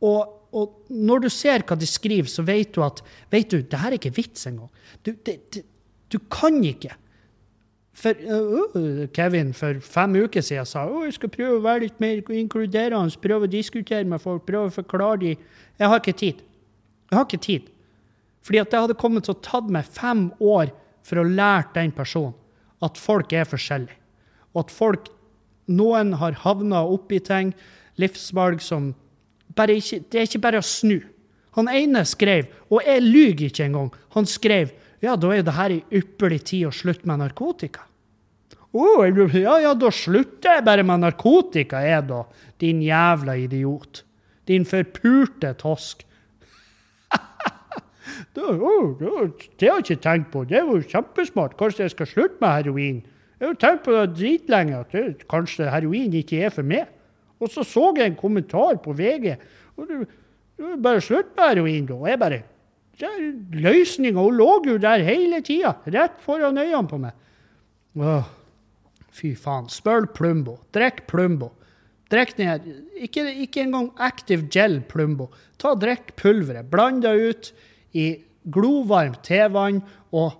og, og, når du ser hva de skriver, så vet du at vet du, det her er ikke vits engang. Du, det, det, du kan ikke. For uh, Kevin for fem uker siden sa at jeg skal prøve å være litt mer inkluderende, prøve å diskutere med folk, prøve å forklare dem. Jeg har ikke tid. Jeg har ikke tid. Fordi at det hadde kommet til å tatt meg fem år for å lære den personen at folk er forskjellige. Og at folk Noen har havna oppi ting, livsvalg som bare ikke Det er ikke bare å snu. Han ene skrev, og jeg lyver ikke engang, han skrev ja, da er jo det her ei ypperlig tid å slutte med narkotika. Oh, ja, ja, da slutter jeg bare med narkotika, jeg, da. Din jævla idiot. Din forpurte tosk. det, oh, det har jeg ikke tenkt på. Det var jo kjempesmart. Kanskje jeg skal slutte med heroin? Jeg har tenkt på det dritlenge, at kanskje heroin ikke er for meg. Og så så jeg en kommentar på VG. og du, du Bare slutt med heroin, da. Og jeg bare Løsninga hun lå jo der hele tida, rett foran øynene på meg. Åh, fy faen. Spøl Plumbo. Drikk Plumbo. Drikk ned. Ikke, ikke engang Active Gel Plumbo. Ta Drikk pulveret. Bland det ut i glovarmt tevann og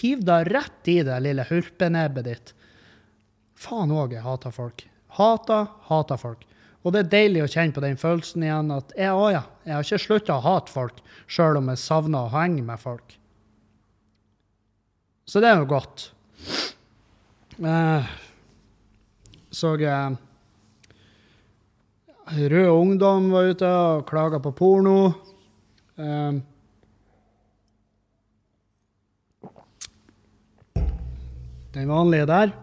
hiv det rett i det lille hurpenebbet ditt. Faen òg, jeg hater folk. Hater, hater folk. Og det er deilig å kjenne på den følelsen igjen at jeg, å ja, jeg har ikke slutta å hate folk, sjøl om jeg savner å henge med folk. Så det er jo godt. Eh, så jeg Rød Ungdom var ute og klaga på porno. Eh, den vanlige der.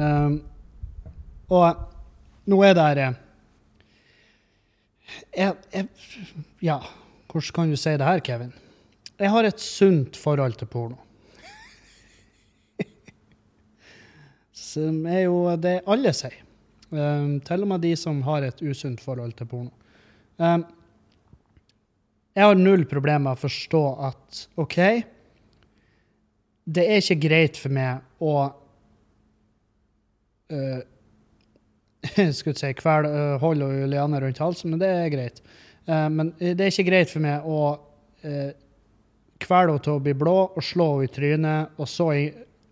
Eh, og nå er det jeg, jeg, Ja, hvordan kan du si det her, Kevin? Jeg har et sunt forhold til porno. Som er jo det alle sier. Um, til og med de som har et usunt forhold til porno. Um, jeg har null problemer med å forstå at OK, det er ikke greit for meg å uh, skulle si, kvel, hold og Juliane rundt halsen, men det er greit. Uh, men det er ikke greit for meg å uh, kvele henne til å bli blå og slå henne i trynet, og så,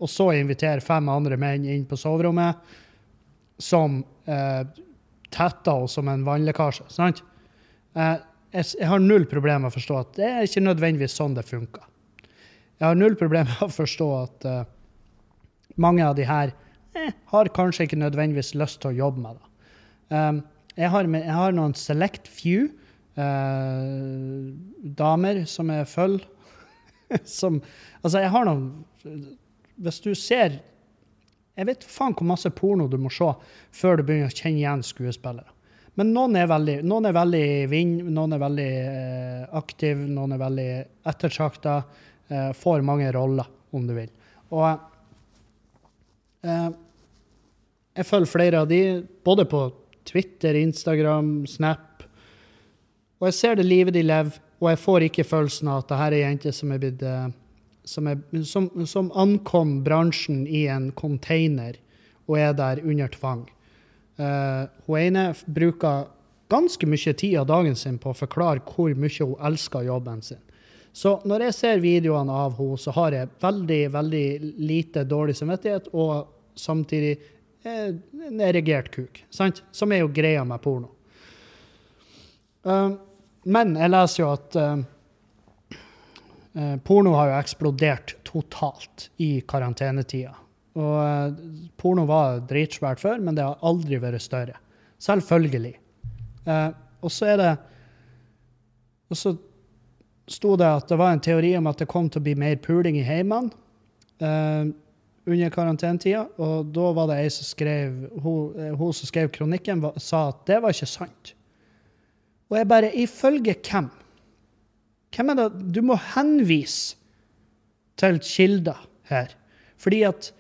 og så, invitere fem andre menn inn på soverommet som uh, tetter henne som en vannlekkasje. sant? jeg, jeg har null problem med å forstå at det er ikke nødvendigvis sånn det funker. Jeg har null problem med å forstå at uh, mange av de her har kanskje ikke nødvendigvis lyst til å jobbe med det. Um, jeg, har, jeg, har, noen select few uh, damer som jeg følger. som Altså, jeg har noen Hvis du ser Jeg vet faen hvor masse porno du må se før du begynner å kjenne igjen skuespillere. Men noen er veldig, noen er veldig vind, noen er veldig eh, aktiv, noen er veldig ettertrakta. Eh, får mange roller, om du vil. Og eh, jeg følger flere av de, både på Twitter, Instagram, Snap. Og jeg ser det livet de lever, og jeg får ikke følelsen av at det her er jenter jente som er blitt eh, som, er, som, som, ankom bransjen i en container og er der under tvang. Uh, hun ene bruker ganske mye tid av dagen sin på å forklare hvor mye hun elsker jobben sin. Så når jeg ser videoene av henne, så har jeg veldig veldig lite dårlig samvittighet og samtidig en erigert kuk, sant? som er jo greia med porno. Uh, men jeg leser jo at uh, porno har jo eksplodert totalt i karantenetida. Og uh, porno var dritsvært før, men det har aldri vært større. Selvfølgelig. og så er det Og så sto det at det var en teori om at det kom til å bli mer puling i heimene under karantenetida. Og da var det ei som skrev hun, eh, hun, som skrev kronikken, sa at det var ikke sant. Og jeg bare Ifølge hvem? Hvem er det Du må henvise til kilder her. Fordi at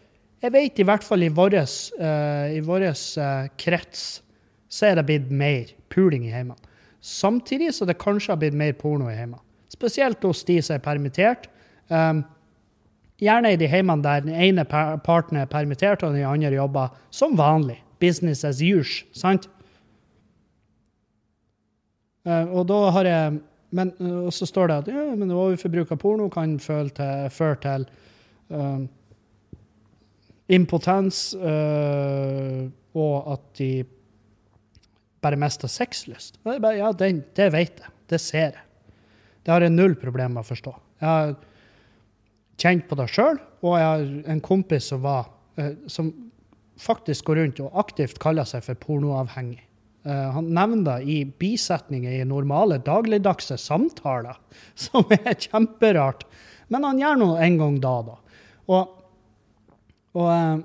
jeg vet i hvert fall i vår uh, uh, krets så er det blitt mer puling i hjemmene. Samtidig så det kanskje har blitt mer porno i hjemmene. Spesielt hos de som er permittert. Um, Gjerne i de heimene der den ene parten er permittert, og den andre jobber som vanlig. Business as usual. Sant? Uh, og da har jeg men Og så står det at ja, men overforbruk av porno kan føre til, føre til uh, impotens, og at de bare mister sexlyst. Ja, det, det vet jeg. Det ser jeg. Det har jeg null problemer med å forstå. Jeg har kjent på det sjøl, og jeg har en kompis som, var, uh, som faktisk går rundt og aktivt kaller seg for pornoavhengig. Uh, han nevner det i bisetninger i normale dagligdagse samtaler, som er kjemperart. Men han gjør noe en gang da, da. Og, og, uh,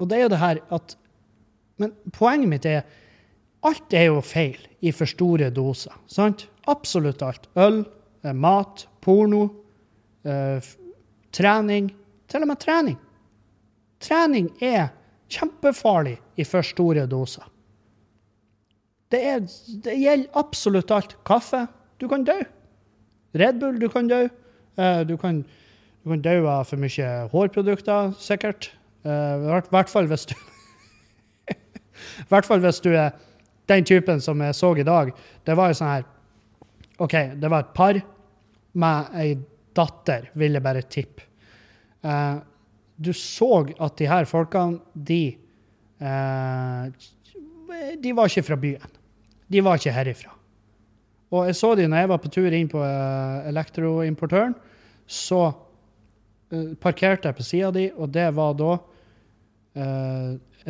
og det er jo det her at Men poenget mitt er alt er jo feil i for store doser. sant? Absolutt alt. Øl, mat, porno, uh, trening. Til og med trening. Trening er kjempefarlig i for store doser. Det, er, det, gjelder absolutt alt. Kaffe du kan dø. Red Bull du kan dø. Uh, du kan, du kan dø av for mye hårprodukter, sikkert. I uh, hvert fall hvis du I hvert fall hvis du er den typen som jeg så i dag. Det var jo sånn her OK, det var et par med ei datter, vil jeg bare tippe. Uh, du så at de her folkene, de uh, De var ikke fra byen. De var ikke herifra. Og jeg så de når jeg var på tur inn på uh, elektroimportøren. Så parkerte jeg på sida di, og det var da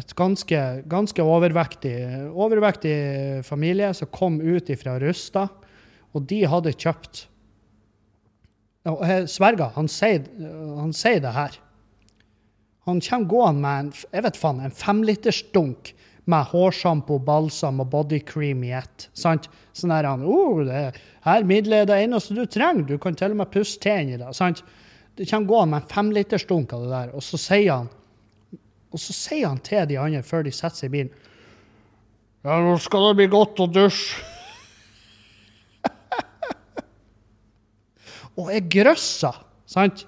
et ganske, ganske overvektig, overvektig familie som kom ut fra Rusta. Og de hadde kjøpt og jeg sverger, han sier, han sier det her. Han kommer gående med en jeg vet faen, en femlitersdunk med hårsjampo, balsam og bodycream i ett. sant? Sånn der han, oh, det her middelet er det eneste du trenger, du kan til og med pusse tennene i det. sant? Det kommer gående med en femlitersdunk av det der, og så sier han og så sier han til de andre før de setter seg i bilen Ja, nå skal det bli godt å dusje. Og er grøssa. Sant?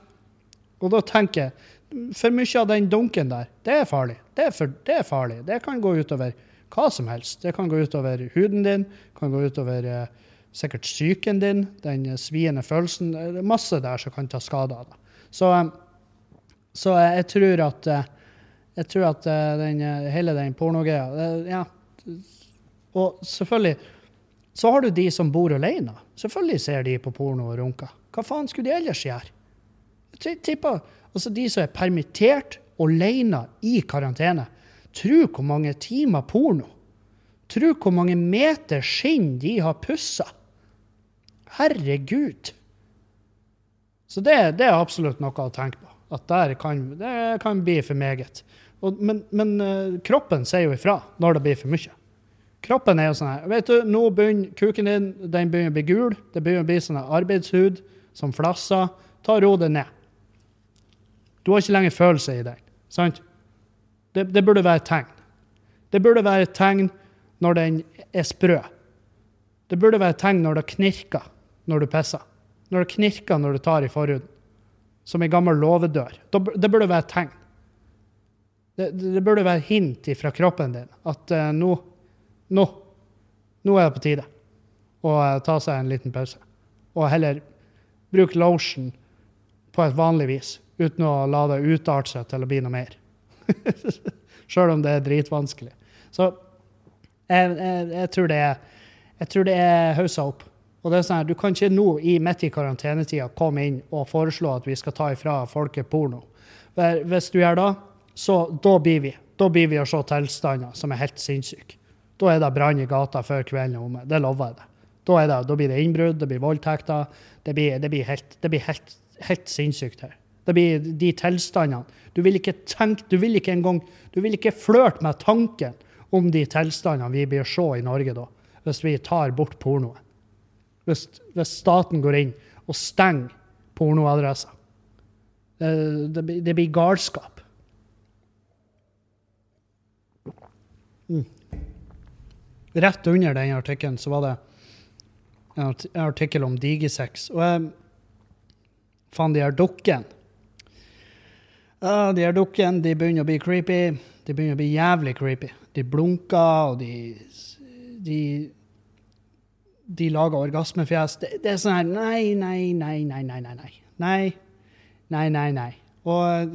Og da tenker jeg For mye av den dunken der, det er farlig. Det er, for, det er farlig. Det kan gå utover hva som helst. Det kan gå utover huden din, kan gå utover eh, sikkert psyken din, den sviende følelsen. Det er masse der som kan ta skade av det. Så, eh, så jeg tror at eh, jeg tror at eh, den, hele den pornogreia ja. Og selvfølgelig Så har du de som bor alene. Selvfølgelig ser de på porno og runker. Hva faen skulle de ellers gjøre? Tipper, altså De som er permittert alene i karantene. Tro hvor mange timer porno. Tro hvor mange meter skinn de har pussa. Herregud. Så det, det, er absolutt noe å tenke på. At kan, det kan bli for meget. Og, men, men uh, kroppen sier jo ifra når det blir for mye. Kroppen er jo sånn her vet du, Nå begynner kuken din den begynner å bli gul. Det begynner å bli sånn arbeidshud som flasser. Ta ro det ned. Du har ikke lenger følelse i den. Sant? Det, det, burde være et tegn. Det burde være et tegn når den er sprø. Det burde være et tegn når det knirker når du pisser. Når det knirker når du tar i forhuden. Som ei gammel låvedør. Det burde være et tegn. Det, det, burde være hint fra kroppen din at uh, nå, nå, nå er det på tide å uh, ta seg en liten pause. Og heller bruke lotion på et vanlig vis, uten å la det utarte seg til å bli noe mer. Sjøl om det er dritvanskelig. Så jeg, jeg, jeg tror det er jeg tror det er haussa opp. Og det er sånn her, Du kan ikke nå, i, midt i karantenetida, komme inn og foreslå at vi skal ta ifra folket porno. Hvis du gjør det, så da blir vi da blir vi å se tilstander som er helt sinnssyke. Da er det brann i gata før kvelden er omme. Det lover jeg deg. Da, da blir det innbrudd, det blir voldtekter. Det blir, det blir, helt, det blir helt, helt sinnssykt her. Det blir de tilstandene. Du vil ikke tenke, du vil ikke engang Du vil ikke flørte med tanken om de tilstandene vi blir se i Norge da, hvis vi tar bort pornoen. Hvis, hvis staten går inn og stenger pornoadresser. Det, det, det, blir galskap. Mm. Rett under den artikkelen så var det en artikkel om digisex. Og jeg Faen, de her dukkene Uh, de her dukkene de begynner å bli creepy. De begynner å bli jævlig creepy. De blunker, og de De, de lager orgasmefjes. Det, det, er sånn her nei, nei, nei, nei, nei, nei. Nei, nei, nei. nei, nei. Og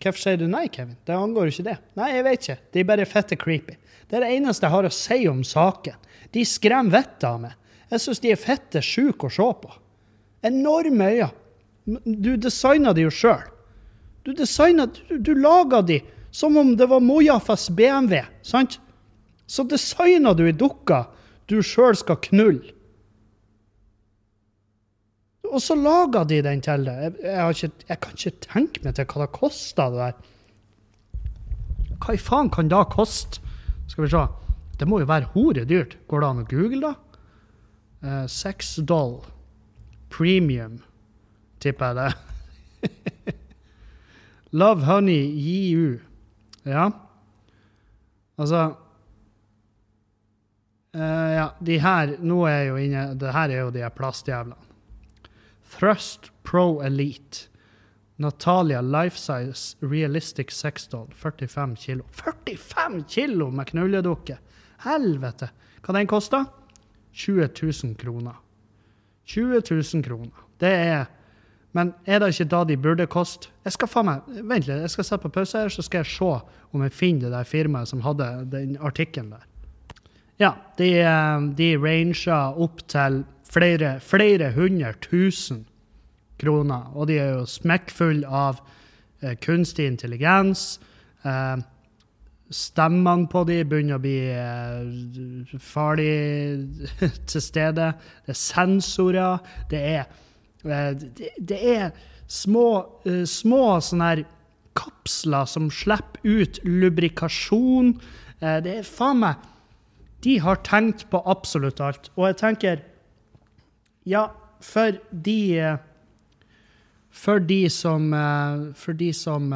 hvorfor sier du nei, Kevin? Det angår jo ikke det. Nei, jeg vet ikke. De er bare fette creepy. Det er det eneste jeg har å si om saken. De skremmer vettet av meg. Jeg syns de er fette sjuke å se på. Enorme øyne. Du designa de jo sjøl. Du designa Du, du laga de som om det var Mojafas BMW, sant? Så designa du ei dukke du sjøl skal knulle. Og så laga de den til deg. Jeg, jeg, jeg, kan ikke tenke meg til hva det kosta, det der. Hva i faen kan det koste? Skal vi se. Det må jo være horedyrt. Går det an å google, da? Uh, Sex doll. Premium, tipper jeg det. Love Honey JU. Ja. Altså uh, Ja, de her Nå er jeg jo inne Det her er jo de plastjævlene. Thrust Pro Elite. Natalia Life Size Realistic Sexdoll. 45 kilo. 45 kilo med knulledukke! Helvete! Hva den koster? 20 000 kroner. 20 000 kroner. Det er men er det ikke da de burde koste? Jeg skal faen meg, Vent litt, jeg skal sette på pause her, så skal jeg se om jeg finner det der firmaet som hadde den artikkelen der. Ja, de, de ranger opp til flere, flere hundre tusen kroner. Og de er jo smekkfulle av eh, kunstig intelligens. Eh, stemmene på de begynner å bli eh, farlig til stede. Det er sensorer. Det er Eh, det, er små, eh, små sånne her kapsler som slipper ut lubrikasjon. Det er faen meg De har tenkt på absolutt alt. Og jeg tenker Ja, for de For de som For de som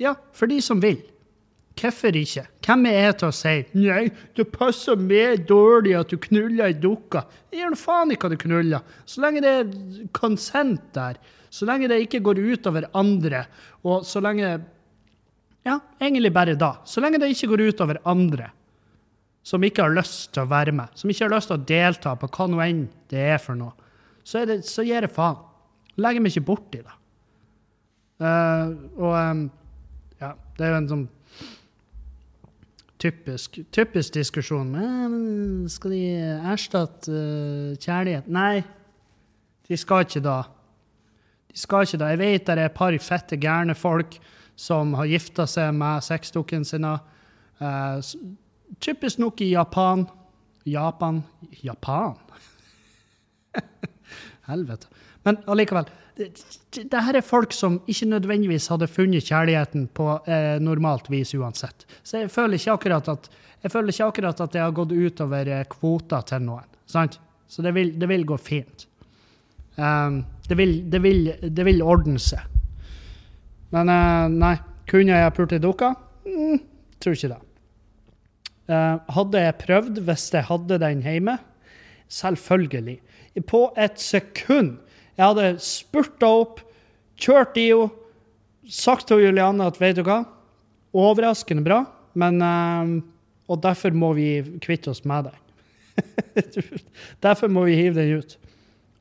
Ja, for de som vil. Hvorfor ikke? Hvem er jeg til å si nei, det passer meg dårlig at du knuller ei dukke? Jeg gir faen i hva du knuller. Så lenge det er konsent der, så lenge det ikke går utover andre, og så lenge Ja, egentlig bare da. Så lenge det ikke går utover andre som ikke har lyst til å være med, som ikke har lyst til å delta på hva nå enn det er for noe, så, det, så gir jeg faen. Legger meg ikke borti det. Uh, og um, ja, det er jo en sånn typisk, typisk diskusjon. Men skal de erstatte uh, kjærlighet? Nei, de skal ikke da. De skal ikke da. Jeg vet det er et par fette gærne folk som har gifta seg med sexdukkene sine. Uh, typisk nok i Japan. Japan Japan? Helvete. Men allikevel. Det her er folk som ikke nødvendigvis hadde funnet kjærligheten på eh, normalt vis uansett. Så jeg føler ikke akkurat at, ikke akkurat at det har gått utover kvoter kvota til noen. Sant? Så det vil, det vil gå fint. Um, det, vil, det, vil, det, vil, ordne seg. Men uh, nei. Kunne jeg pult ei dukke? Mm, tror ikke det. Uh, hadde jeg prøvd hvis jeg hadde den hjemme? Selvfølgelig. På et sekund jeg hadde spurta opp, kjørt i henne, sagt til Julianne at vet du hva, overraskende bra, men uh, Og derfor må vi kvitte oss med deg. derfor må vi hive den ut.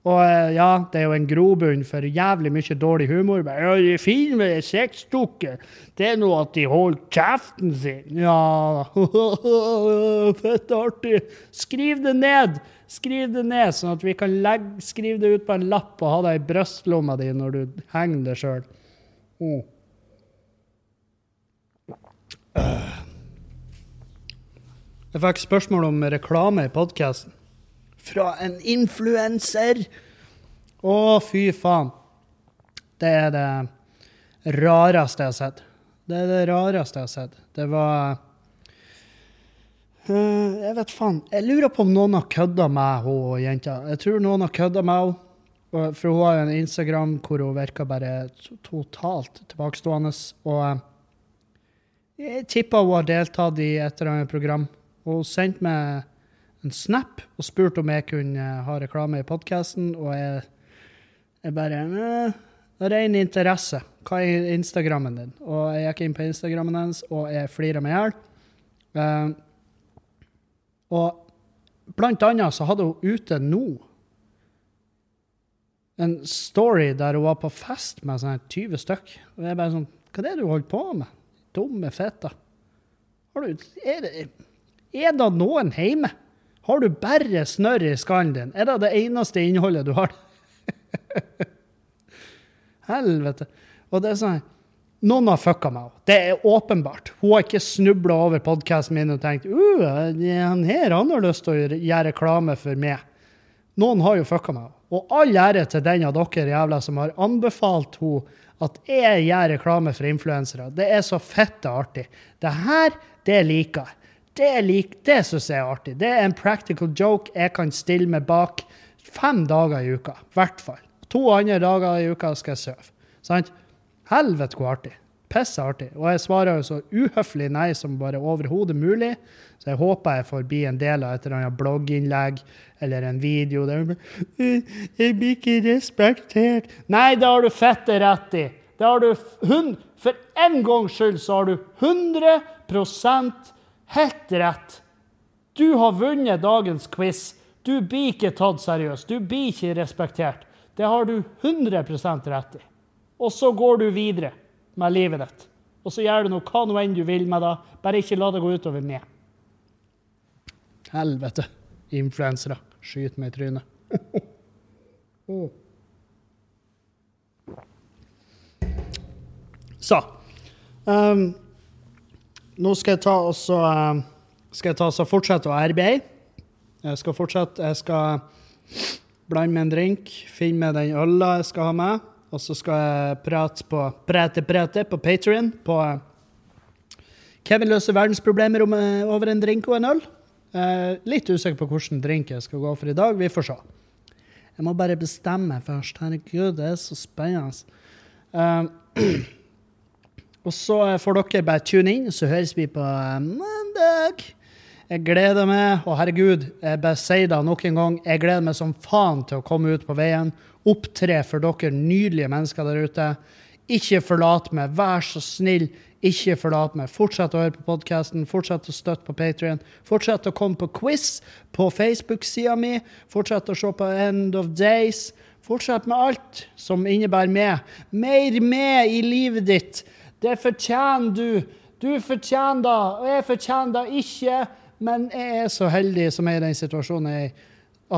Og uh, ja, det er jo en grobunn for jævlig mye dårlig humor. Ja, det fine med sexdukker, det er nå at de holder kjeften sin. Ja, fett artig. Skriv det ned. Skriv det ned, sånn at vi kan legge, skrive det ut på en lapp og ha det i brystlomma di når du henger det sjøl. Mm. Jeg fikk spørsmål om reklame i podkasten. Fra en influenser! Å, fy faen. Det er det rareste jeg har sett. Det er det rareste jeg har sett. Det var jeg vet faen. Jeg lurer på om noen har kødda med hun jenta. Jeg tror noen har kødda med henne. For hun har jo en Instagram hvor hun virker bare totalt tilbakestående. Og uh, jeg tipper hun har deltatt i et eller annet program. Hun sendte meg en snap og spurte om jeg kunne ha reklame i podkasten, og jeg, jeg bare Ren interesse. Hva er Instagrammen din? Og jeg gikk inn på Instagrammen hennes, og jeg flirer meg i hjel. Og blant annet så hadde hun ute nå en story der hun var på fest med sånn 20 stykk. Og jeg bare sånn Hva er det du holder på med? Dumme fetta. Er, er det noen hjemme? Har du bare snørr i skallen din? Er det det eneste innholdet du har? Helvete. Og det er sånn noen har fucka meg. Det er åpenbart. Hun har ikke snubla over podkasten min og tenkt uh, han her han har lyst til å gjøre reklame for meg. Noen har jo fucka meg. Og all ære til den av dere jævla som har anbefalt henne at jeg gjør reklame for influensere. Det er så fette artig. Det her, det liker jeg. Det, lik, det syns jeg er artig. Det er en practical joke jeg kan stille meg bak fem dager i uka. I hvert fall. To andre dager i uka skal jeg sove. Sant? Helvete hvor artig. Pisse artig. Og jeg svarer jo så uhøflig nei som bare overhodet mulig. Så jeg håper jeg får bli en del av et eller annet blogginnlegg eller en video der Jeg blir ikke respektert. Nei, det har du fette rett i. Det har du For en gangs skyld så har du 100 helt rett. Du har vunnet dagens quiz. Du blir ikke tatt seriøst. Du blir ikke respektert. Det har du 100 rett i. Og så går du videre med livet ditt. Og så gjør du noe hva nå enn du vil med det. Bare ikke la det gå utover meg. Helvete. Influensere. Skyt meg i trynet. Så. Um, nå skal jeg ta og så um, skal jeg ta så fortsette å arbeide. Jeg skal fortsette Jeg skal blande med en drink, finne med den øla jeg skal ha med. Og så skal jeg prate på prate, prate på Patrion på Kevin løser verdensproblemer om, eh, over en drink og en øl. Eh, litt usikker på hvilken drink jeg skal gå for i dag. Vi får se. Jeg må bare bestemme først. Herregud, det er så spennende. Uh, og så får dere bare tune inn, så høres vi på mandag. Jeg gleder meg, og herregud, jeg bare sier det nok en gang, jeg gleder meg som faen til å komme ut på veien opptre for dere nydelige mennesker der ute. Ikke forlat meg, vær så snill. Ikke forlat meg. Fortsett å høre på podkasten, fortsett å støtte på Patrion. Fortsett å komme på quiz på Facebook-sida mi. Fortsett å se på End of Days. Fortsett med alt som innebærer med. Mer med i livet ditt. Det fortjener du. Du fortjener det, og jeg fortjener det ikke. Men jeg er så heldig som er i den situasjonen jeg er i,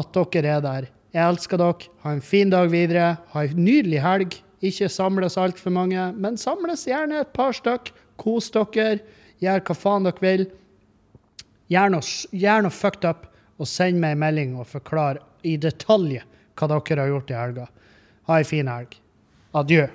at dere er der. Jeg elsker dere. Ha en fin dag videre. Ha en nydelig helg. Ikke samles altfor mange, men samles gjerne et par stykk. Kos dere. Gjør hva faen dere vil. Gjør noe, gjør fucked up, og send meg en melding og forklar i detalj hva dere har gjort i helga. Ha ei en fin helg. Adjø.